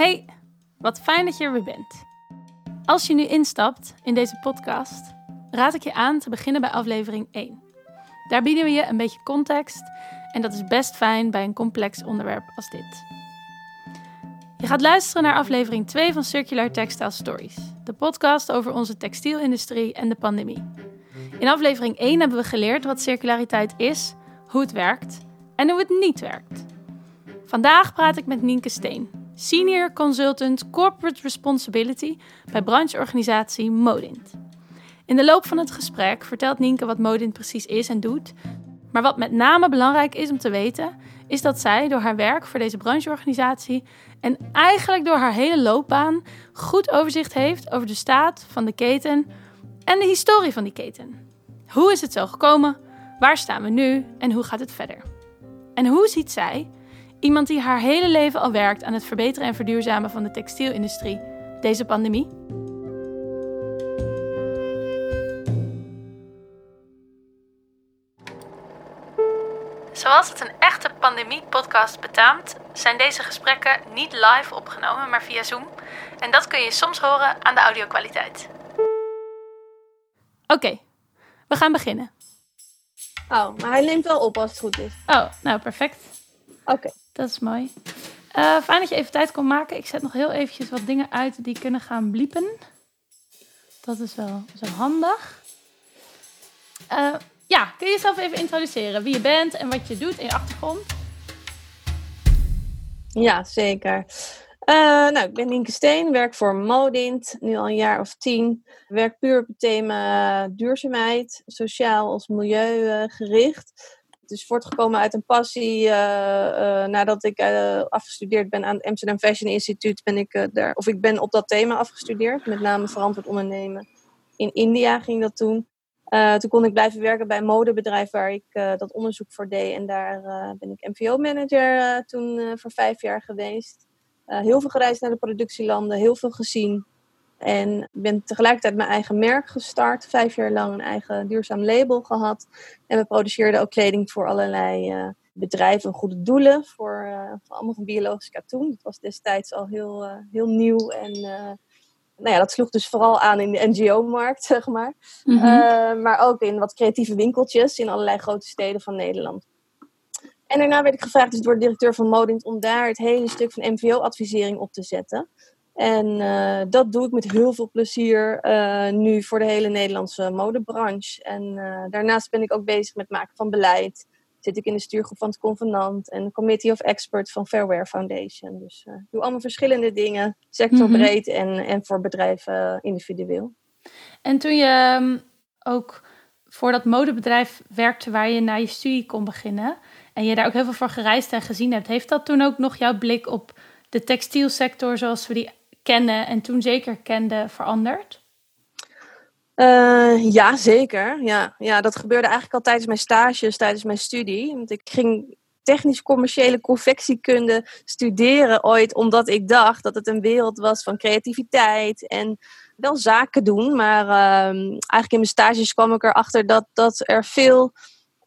Hey, wat fijn dat je er weer bent. Als je nu instapt in deze podcast, raad ik je aan te beginnen bij aflevering 1. Daar bieden we je een beetje context en dat is best fijn bij een complex onderwerp als dit. Je gaat luisteren naar aflevering 2 van Circular Textile Stories, de podcast over onze textielindustrie en de pandemie. In aflevering 1 hebben we geleerd wat circulariteit is, hoe het werkt en hoe het niet werkt. Vandaag praat ik met Nienke Steen, Senior Consultant Corporate Responsibility bij brancheorganisatie Modint. In de loop van het gesprek vertelt Nienke wat Modint precies is en doet. Maar wat met name belangrijk is om te weten, is dat zij door haar werk voor deze brancheorganisatie en eigenlijk door haar hele loopbaan goed overzicht heeft over de staat van de keten en de historie van die keten. Hoe is het zo gekomen? Waar staan we nu en hoe gaat het verder? En hoe ziet zij, iemand die haar hele leven al werkt aan het verbeteren en verduurzamen van de textielindustrie, deze pandemie? Zoals het een echte pandemie-podcast betaamt, zijn deze gesprekken niet live opgenomen, maar via Zoom. En dat kun je soms horen aan de audiokwaliteit. Oké, we gaan beginnen. Oh, maar hij neemt wel op als het goed is. Oh, nou perfect. Oké. Dat is mooi. Uh, fijn dat je even tijd kon maken. Ik zet nog heel eventjes wat dingen uit die kunnen gaan bliepen. Dat is wel zo handig. Uh, ja, kun je jezelf even introduceren? Wie je bent en wat je doet in je achtergrond? Ja, zeker. Uh, nou, ik ben Nienke Steen, werk voor Modint, nu al een jaar of tien. Werk puur op het thema duurzaamheid, sociaal als milieugericht. Het is voortgekomen uit een passie. Uh, uh, nadat ik afgestudeerd ben aan het Amsterdam Fashion Instituut, ben ik daar, of ik ben op dat thema afgestudeerd, met name verantwoord ondernemen. In India ging dat toen. Toen kon ik blijven werken bij een modebedrijf waar ik dat onderzoek voor deed. En daar ben ik MVO-manager toen voor vijf jaar geweest. heel veel gereisd naar de productielanden, heel veel gezien. En ben tegelijkertijd mijn eigen merk gestart. Vijf jaar lang een eigen duurzaam label gehad. En we produceerden ook kleding voor allerlei bedrijven, goede doelen. Voor, voor allemaal van biologisch katoen. Dat was destijds al heel, heel nieuw en nou ja, dat sloeg dus vooral aan in de NGO-markt, zeg maar. Mm -hmm. maar ook in wat creatieve winkeltjes in allerlei grote steden van Nederland. En daarna werd ik gevraagd dus door de directeur van Modint om daar het hele stuk van MVO-advisering op te zetten. En uh, dat doe ik met heel veel plezier uh, nu voor de hele Nederlandse modebranche. En daarnaast ben ik ook bezig met het maken van beleid zit ik in de stuurgroep van het Convenant en de Committee of Experts van Fairware Foundation. Dus ik doe allemaal verschillende dingen, sectorbreed mm en, en voor bedrijven individueel. En toen je um, ook voor dat modebedrijf werkte waar je na je studie kon beginnen en je daar ook heel veel voor gereisd en gezien hebt, heeft dat toen ook nog jouw blik op de textielsector zoals we die kennen en toen zeker kenden veranderd? Uh, ja, zeker. Ja, ja, dat gebeurde eigenlijk al tijdens mijn stages, tijdens mijn studie. Want ik ging technisch-commerciële confectiekunde studeren ooit, omdat ik dacht dat het een wereld was van creativiteit en wel zaken doen. Maar uh, eigenlijk in mijn stages kwam ik erachter dat, dat er veel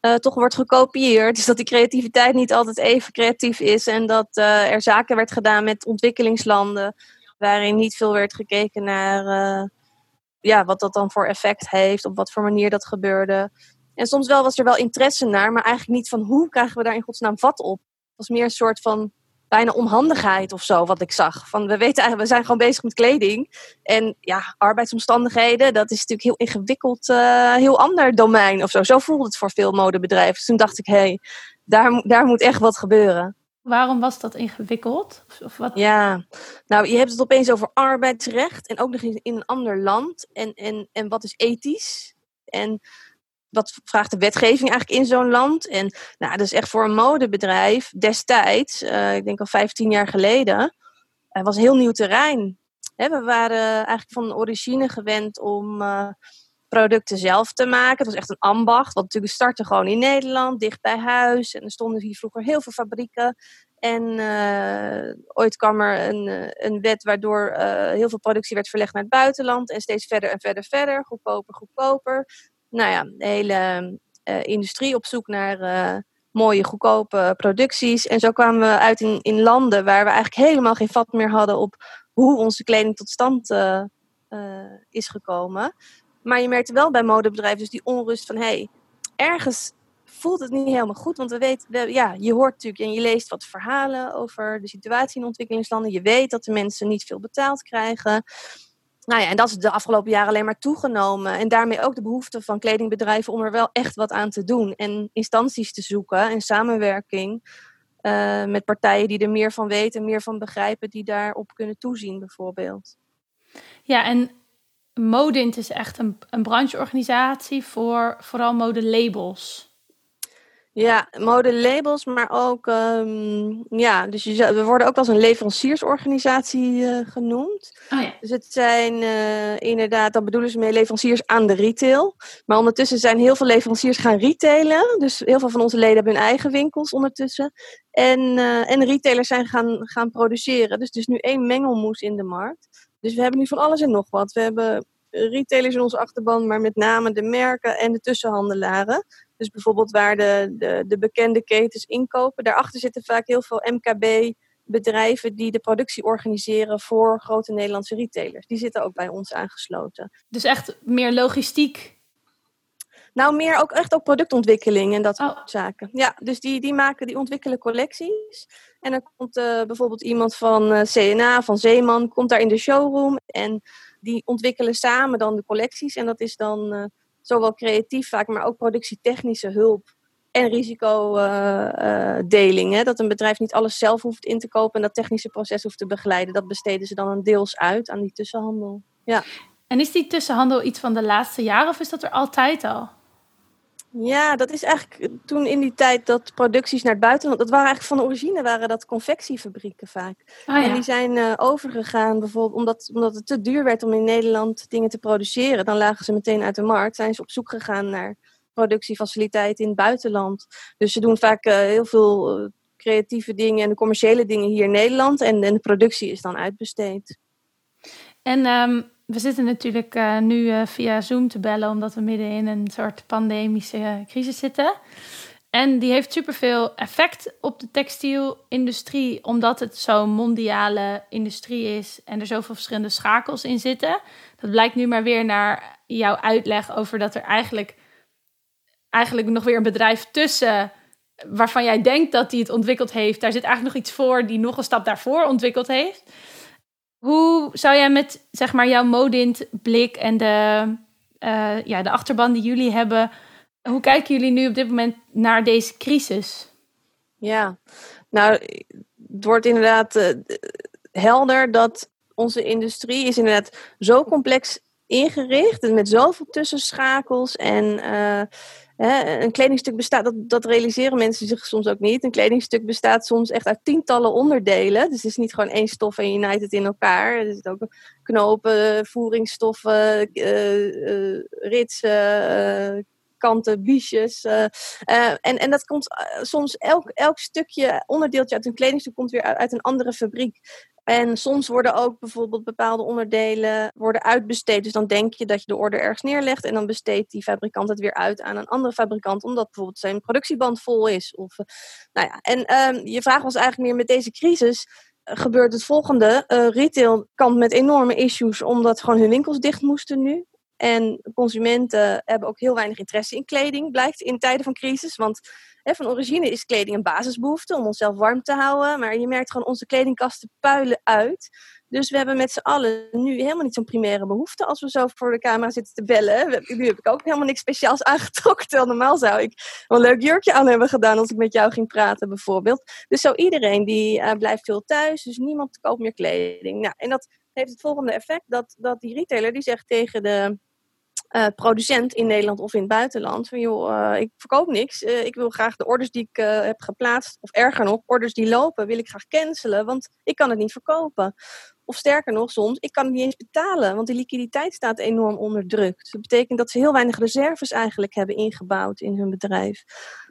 uh, toch wordt gekopieerd. Dus dat die creativiteit niet altijd even creatief is en dat uh, er zaken werd gedaan met ontwikkelingslanden waarin niet veel werd gekeken naar ja, wat dat dan voor effect heeft, op wat voor manier dat gebeurde. En soms wel was er wel interesse naar, maar eigenlijk niet van hoe krijgen we daar in godsnaam vat op. Het was meer een soort van bijna onhandigheid of zo, wat ik zag. Van, we weten eigenlijk, we zijn gewoon bezig met kleding. En ja, arbeidsomstandigheden, dat is natuurlijk heel ingewikkeld, uh, heel ander domein of zo. Zo voelde het voor veel modebedrijven. Dus toen dacht ik, hé, hey, daar, daar moet echt wat gebeuren. Waarom was dat ingewikkeld? Of wat? Ja, nou, je hebt het opeens over arbeidsrecht en ook nog in, een ander land. En, en, en wat is ethisch? En wat vraagt de wetgeving eigenlijk in zo'n land? En nou, dat is echt voor een modebedrijf destijds, uh, ik denk al 15 jaar geleden, uh, was heel nieuw terrein. Hè, we waren eigenlijk van origine gewend om uh, producten zelf te maken. Het was echt een ambacht, wat natuurlijk startte gewoon in Nederland, dicht bij huis. En er stonden hier vroeger heel veel fabrieken. En uh, ooit kwam er een, eh, een wet waardoor uh, heel veel productie werd verlegd naar het buitenland. En steeds verder en verder verder, goedkoper, goedkoper. Nou ja, de hele industrie op zoek naar mooie, goedkope producties. En zo kwamen we uit in, in landen waar we eigenlijk helemaal geen vat meer hadden op hoe onze kleding tot stand is gekomen. Maar je merkte wel bij modebedrijven dus die onrust van... hey, ergens voelt het niet helemaal goed. Want we weten, ja, je hoort natuurlijk en je leest wat verhalen over de situatie in ontwikkelingslanden. Je weet dat de mensen niet veel betaald krijgen. Nou ja, en dat is de afgelopen jaren alleen maar toegenomen. En daarmee ook de behoefte van kledingbedrijven om er wel echt wat aan te doen. En instanties te zoeken en samenwerking uh, met partijen die er meer van weten, meer van begrijpen, die daarop kunnen toezien bijvoorbeeld. Ja, en Modint is echt een, een brancheorganisatie voor vooral modelabels. Ja, modelabels, maar ook, um, ja, dus je, we worden ook als een leveranciersorganisatie uh, genoemd. Oh ja. Dus het zijn uh, inderdaad, dat bedoelen ze mee leveranciers aan de retail. Maar ondertussen zijn heel veel leveranciers gaan retailen. Dus heel veel van onze leden hebben hun eigen winkels ondertussen. En, uh, en retailers zijn gaan, gaan produceren. Dus is nu één mengelmoes in de markt. Dus we hebben nu van alles en nog wat. We hebben retailers in onze achterban, maar met name de merken en de tussenhandelaren. Dus bijvoorbeeld waar de, de, de bekende ketens inkopen. Daarachter zitten vaak heel veel MKB-bedrijven die de productie organiseren voor grote Nederlandse retailers. Die zitten ook bij ons aangesloten. Dus echt meer logistiek? Nou, meer ook echt ook productontwikkeling en dat soort oh. zaken. Ja, dus die, die maken, die ontwikkelen collecties. En dan komt uh, bijvoorbeeld iemand van uh, eh, CNA, van Zeeman, komt daar in de showroom. En die ontwikkelen samen dan de collecties. En dat is dan... Uh, zowel creatief vaak, maar ook productietechnische hulp en risicodeling. Uh, dat een bedrijf niet alles zelf hoeft in te kopen en dat technische proces hoeft te begeleiden. Dat besteden ze dan een deels uit aan die tussenhandel. Ja. En is die tussenhandel iets van de laatste jaren of is dat er altijd al? Ja, dat is eigenlijk toen in die tijd dat producties naar het buitenland... Dat waren eigenlijk van origine waren dat confectiefabrieken vaak. Oh, ja. En die zijn uh, overgegaan bijvoorbeeld omdat, omdat het te duur werd om in Nederland dingen te produceren. Dan lagen ze meteen uit de markt. Zijn ze op zoek gegaan naar productiefaciliteiten in het buitenland. Dus ze doen vaak uh, heel veel uh, creatieve dingen en de commerciële dingen hier in Nederland. En, en de productie is dan uitbesteed. En um, we zitten natuurlijk uh, nu uh, via Zoom te bellen, omdat we midden in een soort pandemische crisis zitten. En die heeft superveel effect op de textielindustrie, omdat het zo'n mondiale industrie is en er zoveel verschillende schakels in zitten. Dat blijkt nu maar weer naar jouw uitleg over dat er eigenlijk, eigenlijk nog weer een bedrijf tussen waarvan jij denkt dat die het ontwikkeld heeft. Daar zit eigenlijk nog iets voor die nog een stap daarvoor ontwikkeld heeft. Hoe zou jij met zeg maar, jouw modint blik en de, uh, ja, de achterban die jullie hebben, hoe kijken jullie nu op dit moment naar deze crisis? Ja, nou, het wordt inderdaad uh, helder dat onze industrie is inderdaad zo complex ingericht en met zoveel tussenschakels en uh, een kledingstuk bestaat, dat, dat realiseren mensen zich soms ook niet. Een kledingstuk bestaat soms echt uit tientallen onderdelen. Dus het is niet gewoon één stof en je het in elkaar. Er zitten ook knopen, voeringsstoffen, uh, uh, ritsen, kanten, biesjes. En, en dat komt soms elk, elk stukje, onderdeeltje uit een kledingstuk komt weer uit een andere fabriek. En soms worden ook bijvoorbeeld bepaalde onderdelen worden uitbesteed. Dus dan denk je dat je de order ergens neerlegt en dan besteedt die fabrikant het weer uit aan een andere fabrikant, omdat bijvoorbeeld zijn productieband vol is. Of, uh, nou ja. En um, je vraag was eigenlijk meer met deze crisis. Uh, gebeurt het volgende. Uh, retail kampt met enorme issues omdat gewoon hun winkels dicht moesten nu. En consumenten hebben ook heel weinig interesse in kleding, blijkt in tijden van crisis. Want hè, van origine is kleding een basisbehoefte om onszelf warm te houden. Maar je merkt gewoon onze kledingkasten puilen uit. Dus we hebben met z'n allen nu helemaal niet zo'n primaire behoefte als we zo voor de camera zitten te bellen. Nu heb ik ook helemaal niks speciaals aangetrokken. Terwijl normaal zou ik een leuk jurkje aan hebben gedaan als ik met jou ging praten bijvoorbeeld. Dus zo iedereen die uh, blijft veel thuis. Dus niemand koopt meer kleding. Nou, en dat heeft het volgende effect dat, dat die retailer die zegt tegen de uh, producent in Nederland of in het buitenland. Van joh, uh, ik verkoop niks. Uh, ik wil graag de orders die ik heb geplaatst, of erger nog, orders die lopen, wil ik graag cancelen, want ik kan het niet verkopen. Of sterker nog, soms, ik kan het niet eens betalen, want de liquiditeit staat enorm onder druk. Dat betekent dat ze heel weinig reserves eigenlijk hebben ingebouwd in hun bedrijf.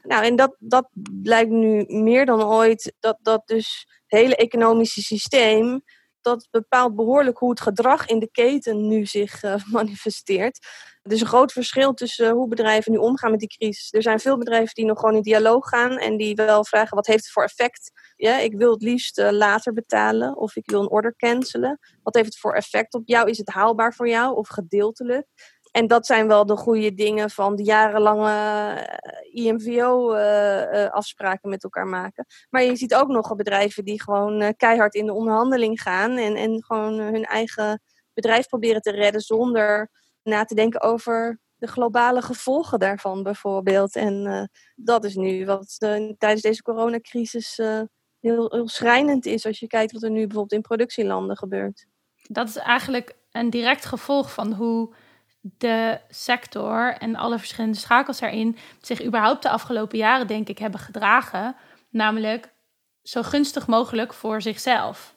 Nou, en dat, dat blijkt nu meer dan ooit, dat, dat dus het hele economische systeem dat bepaalt behoorlijk hoe het gedrag in de keten nu zich uh, manifesteert. Er is een groot verschil tussen hoe bedrijven nu omgaan met die crisis. Er zijn veel bedrijven die nog gewoon in dialoog gaan en die wel vragen wat heeft het voor effect. Ja, ik wil het liefst uh, later betalen of ik wil een order cancelen. Wat heeft het voor effect op jou? Is het haalbaar voor jou of gedeeltelijk? En dat zijn wel de goede dingen van de jarenlange eh, IMVO-afspraken eh, met elkaar maken. Maar je ziet ook nog bedrijven die gewoon keihard in de onderhandeling gaan en, en gewoon hun eigen bedrijf proberen te redden zonder na te denken over de globale gevolgen daarvan bijvoorbeeld. En dat is nu wat tijdens deze coronacrisis heel, heel schrijnend is als je kijkt wat er nu bijvoorbeeld in productielanden gebeurt. Dat is eigenlijk een direct gevolg van hoe de sector en alle verschillende schakels daarin zich überhaupt de afgelopen jaren, denk ik, hebben gedragen. Namelijk zo gunstig mogelijk voor zichzelf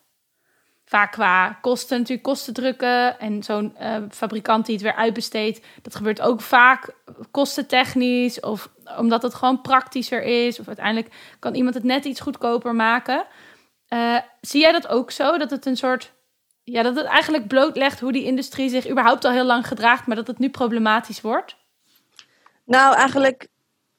vaak qua kosten natuurlijk kosten drukken. En zo'n uh, fabrikant die het weer uitbesteedt, dat gebeurt ook vaak kostentechnisch. Of omdat het gewoon praktischer is. Of uiteindelijk kan iemand het net iets goedkoper maken. Uh, zie jij dat ook zo? Dat het een soort. Ja, dat het eigenlijk blootlegt hoe die industrie zich überhaupt al heel lang gedraagt, maar dat het nu problematisch wordt? Nou, eigenlijk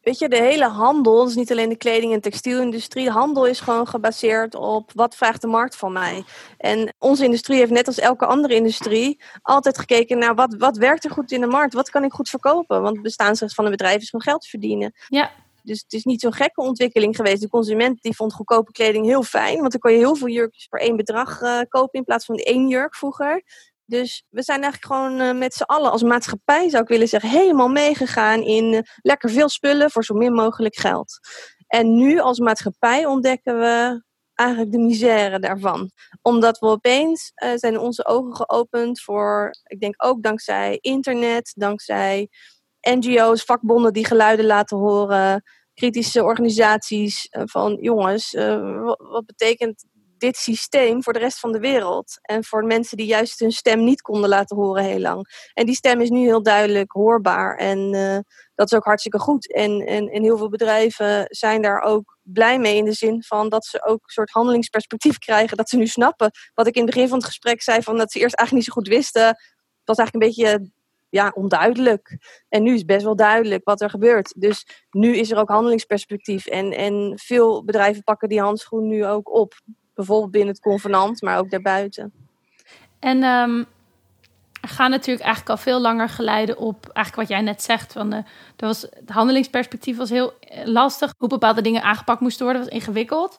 weet je, de hele handel, dus niet alleen de kleding- en textielindustrie, de handel is gewoon gebaseerd op wat vraagt de markt van mij. En onze industrie heeft net als elke andere industrie altijd gekeken naar wat, wat werkt er goed in de markt, wat kan ik goed verkopen. Want het bestaansrecht van een bedrijf is om geld te verdienen. Ja. Dus het is niet zo'n gekke ontwikkeling geweest. De consument die vond goedkope kleding heel fijn, want dan kon je heel veel jurkjes voor één bedrag uh, kopen in plaats van één jurk vroeger. Dus we zijn eigenlijk gewoon uh, met z'n allen als maatschappij, zou ik willen zeggen, helemaal meegegaan in uh, lekker veel spullen voor zo min mogelijk geld. En nu als maatschappij ontdekken we eigenlijk de misère daarvan. Omdat we opeens zijn onze ogen geopend voor, ik denk ook dankzij internet, dankzij NGO's, vakbonden die geluiden laten horen, kritische organisaties van jongens, wat betekent dit systeem voor de rest van de wereld. En voor mensen die juist hun stem niet konden laten horen heel lang. En die stem is nu heel duidelijk hoorbaar. En uh, dat is ook hartstikke goed. En, en, en heel veel bedrijven zijn daar ook blij mee in de zin van dat ze ook een soort handelingsperspectief krijgen. Dat ze nu snappen wat ik in het begin van het gesprek zei, van dat ze eerst eigenlijk niet zo goed wisten. Het was eigenlijk een beetje ja, onduidelijk. En nu is best wel duidelijk wat er gebeurt. Dus nu is er ook handelingsperspectief. En, en veel bedrijven pakken die handschoen nu ook op bijvoorbeeld binnen het convenant, maar ook daarbuiten. En um, gaan natuurlijk eigenlijk al veel langer geleiden op eigenlijk wat jij net zegt. Van er was, het handelingsperspectief was heel eh, lastig. Hoe bepaalde dingen aangepakt moesten worden, was ingewikkeld.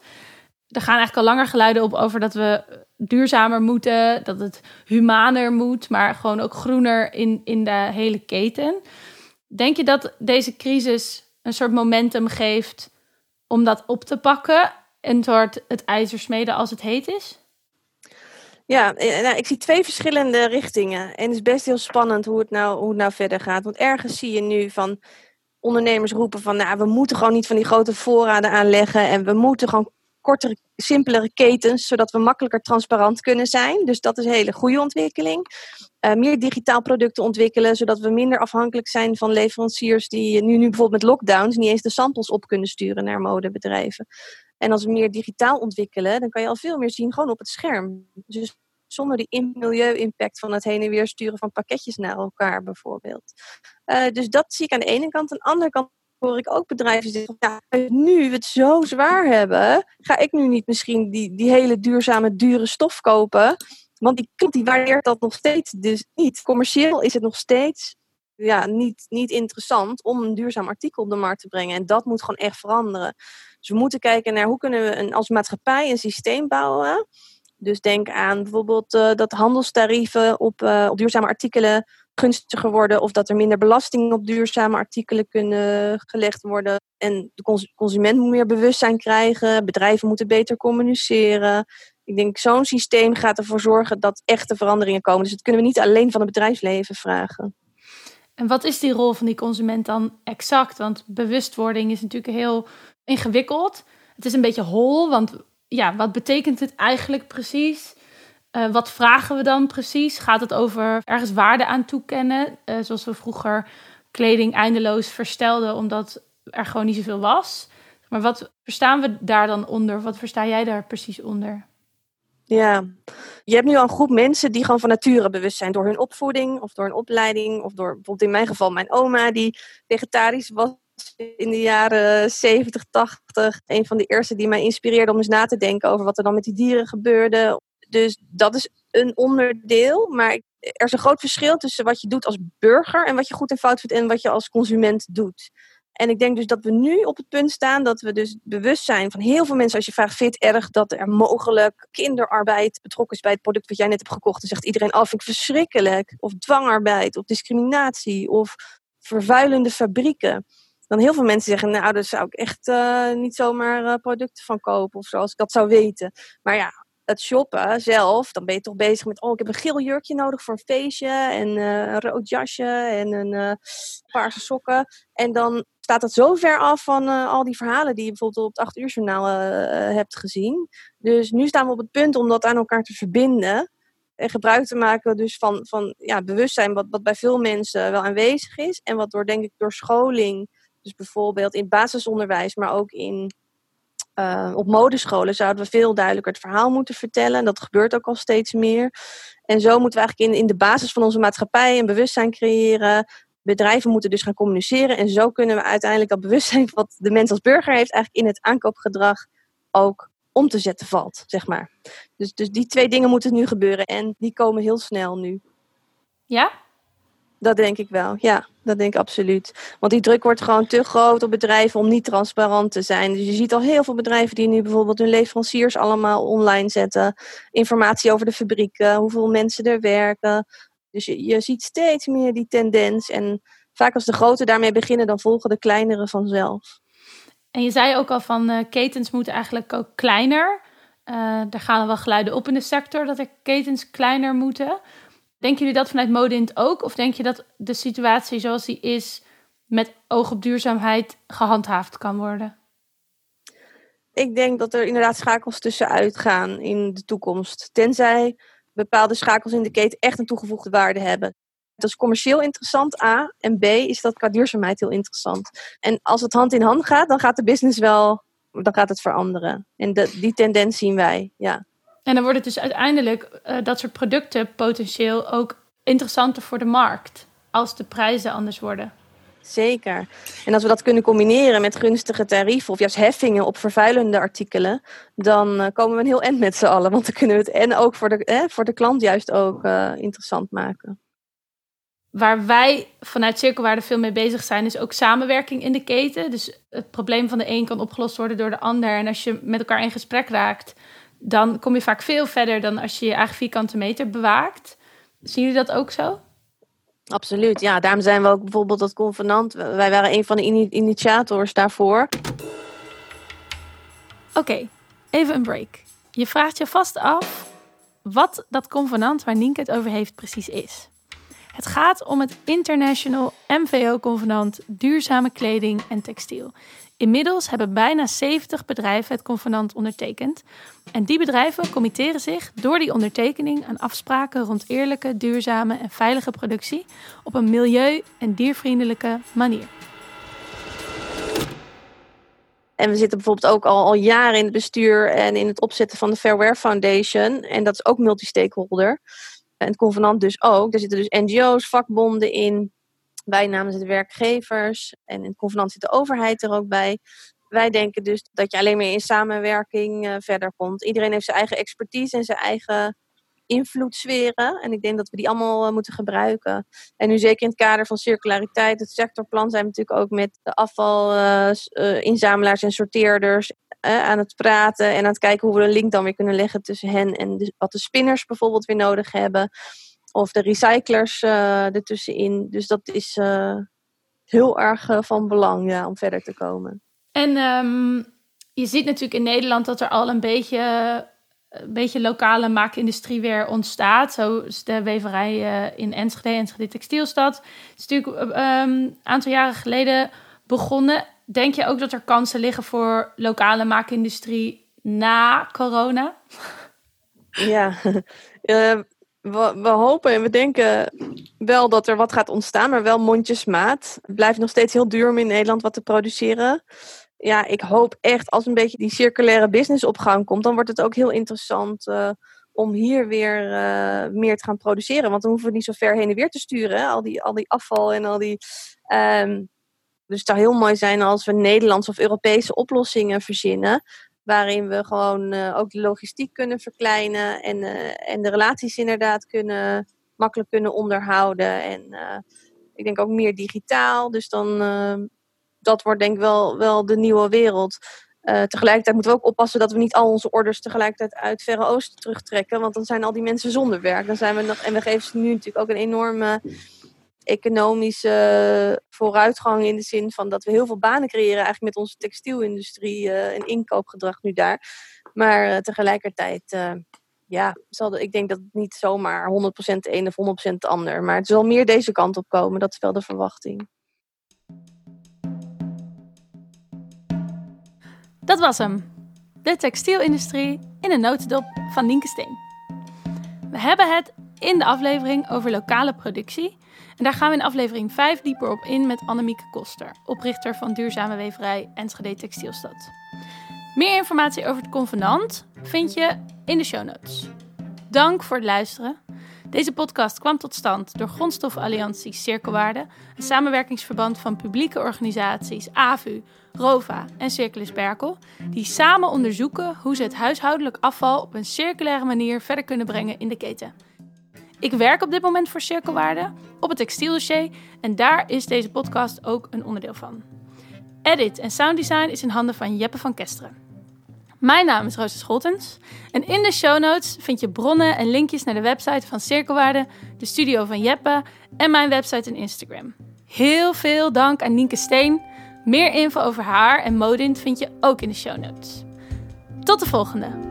Er gaan eigenlijk al langer geluiden op over dat we duurzamer moeten, dat het humaner moet, maar gewoon ook groener in, in de hele keten. Denk je dat deze crisis een soort momentum geeft om dat op te pakken? een soort het ijzer smeden als het heet is? Ja, eh, nou, ik zie twee verschillende richtingen. En het is best heel spannend hoe het, nou, hoe het nou verder gaat. Want ergens zie je nu van ondernemers roepen van... nou, we moeten gewoon niet van die grote voorraden aanleggen... en we moeten gewoon kortere, simpelere ketens... zodat we makkelijker transparant kunnen zijn. Dus dat is een hele goede ontwikkeling. Uh, meer digitaal producten ontwikkelen... zodat we minder afhankelijk zijn van leveranciers... die nu, nu bijvoorbeeld met lockdowns niet eens de samples op kunnen sturen naar modebedrijven. En als we meer digitaal ontwikkelen, dan kan je al veel meer zien gewoon op het scherm. Dus zonder die milieu-impact van het heen en weer sturen van pakketjes naar elkaar bijvoorbeeld. Uh, dus dat zie ik aan de ene kant. Aan de andere kant hoor ik ook bedrijven zeggen, ja, nu we het zo zwaar hebben, ga ik nu niet misschien die, die hele duurzame, dure stof kopen. Want die klant die waardeert dat nog steeds dus niet. Commercieel is het nog steeds ja, niet, niet interessant om een duurzaam artikel op de markt te brengen. En dat moet gewoon echt veranderen. Dus we moeten kijken naar hoe kunnen we een, als maatschappij een systeem bouwen. Dus denk aan bijvoorbeeld uh, dat handelstarieven op, uh, op duurzame artikelen gunstiger worden. Of dat er minder belasting op duurzame artikelen kunnen gelegd worden. En de consument moet meer bewustzijn krijgen. Bedrijven moeten beter communiceren. Ik denk zo'n systeem gaat ervoor zorgen dat echte veranderingen komen. Dus dat kunnen we niet alleen van het bedrijfsleven vragen. En wat is die rol van die consument dan exact? Want bewustwording is natuurlijk heel ingewikkeld. Het is een beetje hol, want ja, wat betekent het eigenlijk precies? Uh, wat vragen we dan precies? Gaat het over ergens waarde aan toekennen? Uh, zoals we vroeger kleding eindeloos verstelden omdat er gewoon niet zoveel was. Maar wat verstaan we daar dan onder? Wat versta jij daar precies onder? Ja, je hebt nu al een groep mensen die gewoon van nature bewust zijn door hun opvoeding of door een opleiding of door bijvoorbeeld in mijn geval mijn oma die vegetarisch was in de jaren 70, 80. Een van de eerste die mij inspireerde om eens na te denken over wat er dan met die dieren gebeurde. Dus dat is een onderdeel, maar er is een groot verschil tussen wat je doet als burger en wat je goed en fout vindt en wat je als consument doet. En ik denk dus dat we nu op het punt staan dat we dus bewust zijn van heel veel mensen. Als je vraagt, vind je het erg dat er mogelijk kinderarbeid betrokken is bij het product wat jij net hebt gekocht? Dan zegt iedereen, oh, vind ik verschrikkelijk. Of dwangarbeid, of discriminatie, of vervuilende fabrieken. Dan heel veel mensen zeggen, nou, daar zou ik echt uh, niet zomaar uh, producten van kopen of zo, als ik dat zou weten. Maar ja, het shoppen zelf, dan ben je toch bezig met, oh, ik heb een geel jurkje nodig voor een feestje en uh, een rood jasje en een uh, paarse sokken. En dan staat dat zo ver af van uh, al die verhalen die je bijvoorbeeld op het 8 uur journaal hebt gezien. Dus nu staan we op het punt om dat aan elkaar te verbinden. En gebruik te maken dus van, van ja, bewustzijn wat, wat bij veel mensen wel aanwezig is. En wat door, denk ik, door scholing, dus bijvoorbeeld in basisonderwijs, maar ook in uh, op modescholen zouden we veel duidelijker het verhaal moeten vertellen. En dat gebeurt ook al steeds meer. En zo moeten we eigenlijk in, in de basis van onze maatschappij een bewustzijn creëren. Bedrijven moeten dus gaan communiceren. En zo kunnen we uiteindelijk dat bewustzijn wat de mens als burger heeft, eigenlijk in het aankoopgedrag ook om te zetten valt, zeg maar. Dus, dus die twee dingen moeten nu gebeuren. En die komen heel snel nu. Ja? Dat denk ik wel, ja, dat denk ik absoluut. Want die druk wordt gewoon te groot op bedrijven om niet transparant te zijn. Dus je ziet al heel veel bedrijven die nu bijvoorbeeld hun leveranciers allemaal online zetten. Informatie over de fabrieken, hoeveel mensen er werken. Dus je, je ziet steeds meer die tendens. En vaak als de grote daarmee beginnen, dan volgen de kleinere vanzelf. En je zei ook al van uh, ketens moeten eigenlijk ook kleiner. Uh, daar gaan wel geluiden op in de sector dat er ketens kleiner moeten. Denken jullie dat vanuit Modint ook? Of denk je dat de situatie zoals die is met oog op duurzaamheid gehandhaafd kan worden? Ik denk dat er inderdaad schakels tussenuit gaan in de toekomst. Tenzij bepaalde schakels in de keten echt een toegevoegde waarde hebben. Dat is commercieel interessant, A. En B is dat qua duurzaamheid heel interessant. En als het hand in hand gaat, dan gaat de business wel, dan gaat het veranderen. En die tendens zien wij, ja. En dan wordt het dus uiteindelijk uh, dat soort producten potentieel ook interessanter voor de markt. Als de prijzen anders worden. Zeker. En als we dat kunnen combineren met gunstige tarieven of juist heffingen op vervuilende artikelen, dan uh, komen we een heel eind met z'n allen. Want dan kunnen we het en ook voor de, eh, voor de klant juist ook uh, interessant maken. Waar wij vanuit Cirkelwaarde veel mee bezig zijn, is ook samenwerking in de keten. Dus het probleem van de een kan opgelost worden door de ander. En als je met elkaar in gesprek raakt, dan kom je vaak veel verder dan als je je eigen vierkante meter bewaakt. Zien jullie dat ook zo? Absoluut, ja. Daarom zijn we ook bijvoorbeeld dat convenant. Wij waren een van de initiators daarvoor. Oké, okay, even een break. Je vraagt je vast af wat dat convenant waar Nienke het over heeft precies is. Het gaat om het International MVO-convenant Duurzame Kleding en Textiel. Inmiddels hebben bijna 70 bedrijven het convenant ondertekend. En die bedrijven committeren zich door die ondertekening aan afspraken rond eerlijke, duurzame en veilige productie op een milieu- en diervriendelijke manier. En we zitten bijvoorbeeld ook al, al jaren in het bestuur en in het opzetten van de Fairware Foundation. En dat is ook multi-stakeholder. En het convenant dus ook. Er zitten dus NGO's, vakbonden in, wij namens de werkgevers en in het convenant zit de overheid er ook bij. Wij denken dus dat je alleen maar in samenwerking uh, verder komt. Iedereen heeft zijn eigen expertise en zijn eigen invloedssferen. En ik denk dat we die allemaal uh, moeten gebruiken. En nu zeker in het kader van circulariteit, het sectorplan, zijn we natuurlijk ook met de afvalinzamelaars uh, en sorteerders aan het praten. En aan het kijken hoe we een link dan weer kunnen leggen tussen hen en wat de spinners bijvoorbeeld weer nodig hebben of de recyclers uh, ertussenin. Dus dat is uh, heel erg uh, van belang ja, om verder te komen. En um, je ziet natuurlijk in Nederland dat er al een beetje, een beetje lokale maakindustrie weer ontstaat. Zo is de weverij in Enschede, Enschede Textielstad. Het is natuurlijk ehm, een aantal jaren geleden begonnen. Denk je ook dat er kansen liggen voor lokale maakindustrie na corona? Ja, we, hopen en we denken wel dat er wat gaat ontstaan, maar wel mondjesmaat. Het blijft nog steeds heel duur om in Nederland wat te produceren. ja, ik hoop echt als een beetje die circulaire business op gang komt, dan wordt het ook heel interessant uh, om hier weer uh, meer te gaan produceren. Want dan hoeven we niet zo ver heen en weer te sturen. Al, die, al die afval en al die. Um, dus het zou heel mooi zijn als we Nederlandse of Europese oplossingen verzinnen. Waarin we gewoon uh, ook de logistiek kunnen verkleinen. En, uh, en de relaties inderdaad kunnen, makkelijk kunnen onderhouden. En uh, ik denk ook meer digitaal. Dus dan, dat wordt denk ik wel, wel de nieuwe wereld. Tegelijkertijd moeten we ook oppassen dat we niet al onze orders tegelijkertijd uit Verre Oosten terugtrekken. Want dan zijn al die mensen zonder werk. Dan zijn we nog, en we geven ze nu natuurlijk ook een enorme economische vooruitgang in de zin van dat we heel veel banen creëren eigenlijk met onze textielindustrie uh, en inkoopgedrag nu daar. Maar uh, tegelijkertijd, ja, zal ik denk dat het niet zomaar 100% de een of 100% de ander. Maar het zal meer deze kant op komen, dat is wel de verwachting. Dat was hem. De textielindustrie in een notendop van Nienke Steen. We hebben het in de aflevering over lokale productie. En daar gaan we in aflevering 5 dieper op in met Annemieke Koster, oprichter van duurzame weverij Enschede Textielstad. Meer informatie over het convenant vind je in de show notes. Dank voor het luisteren. Deze podcast kwam tot stand door Grondstoffenalliantie Cirkelwaarde, een samenwerkingsverband van publieke organisaties AVU, ROVA en Circulus Berkel, die samen onderzoeken hoe ze het huishoudelijk afval op een circulaire manier verder kunnen brengen in de keten. Ik werk op dit moment voor Cirkelwaarde op het textieldossier en daar is deze podcast ook een onderdeel van. Edit en sounddesign is in handen van Jeppe van Kesteren. Mijn naam is Rosa Scholtens en in de show notes vind je bronnen en linkjes naar de website van Cirkelwaarde, de studio van Jeppe en mijn website en Instagram. Heel veel dank aan Nienke Steen. Meer info over haar en Modint vind je ook in de show notes. Tot de volgende!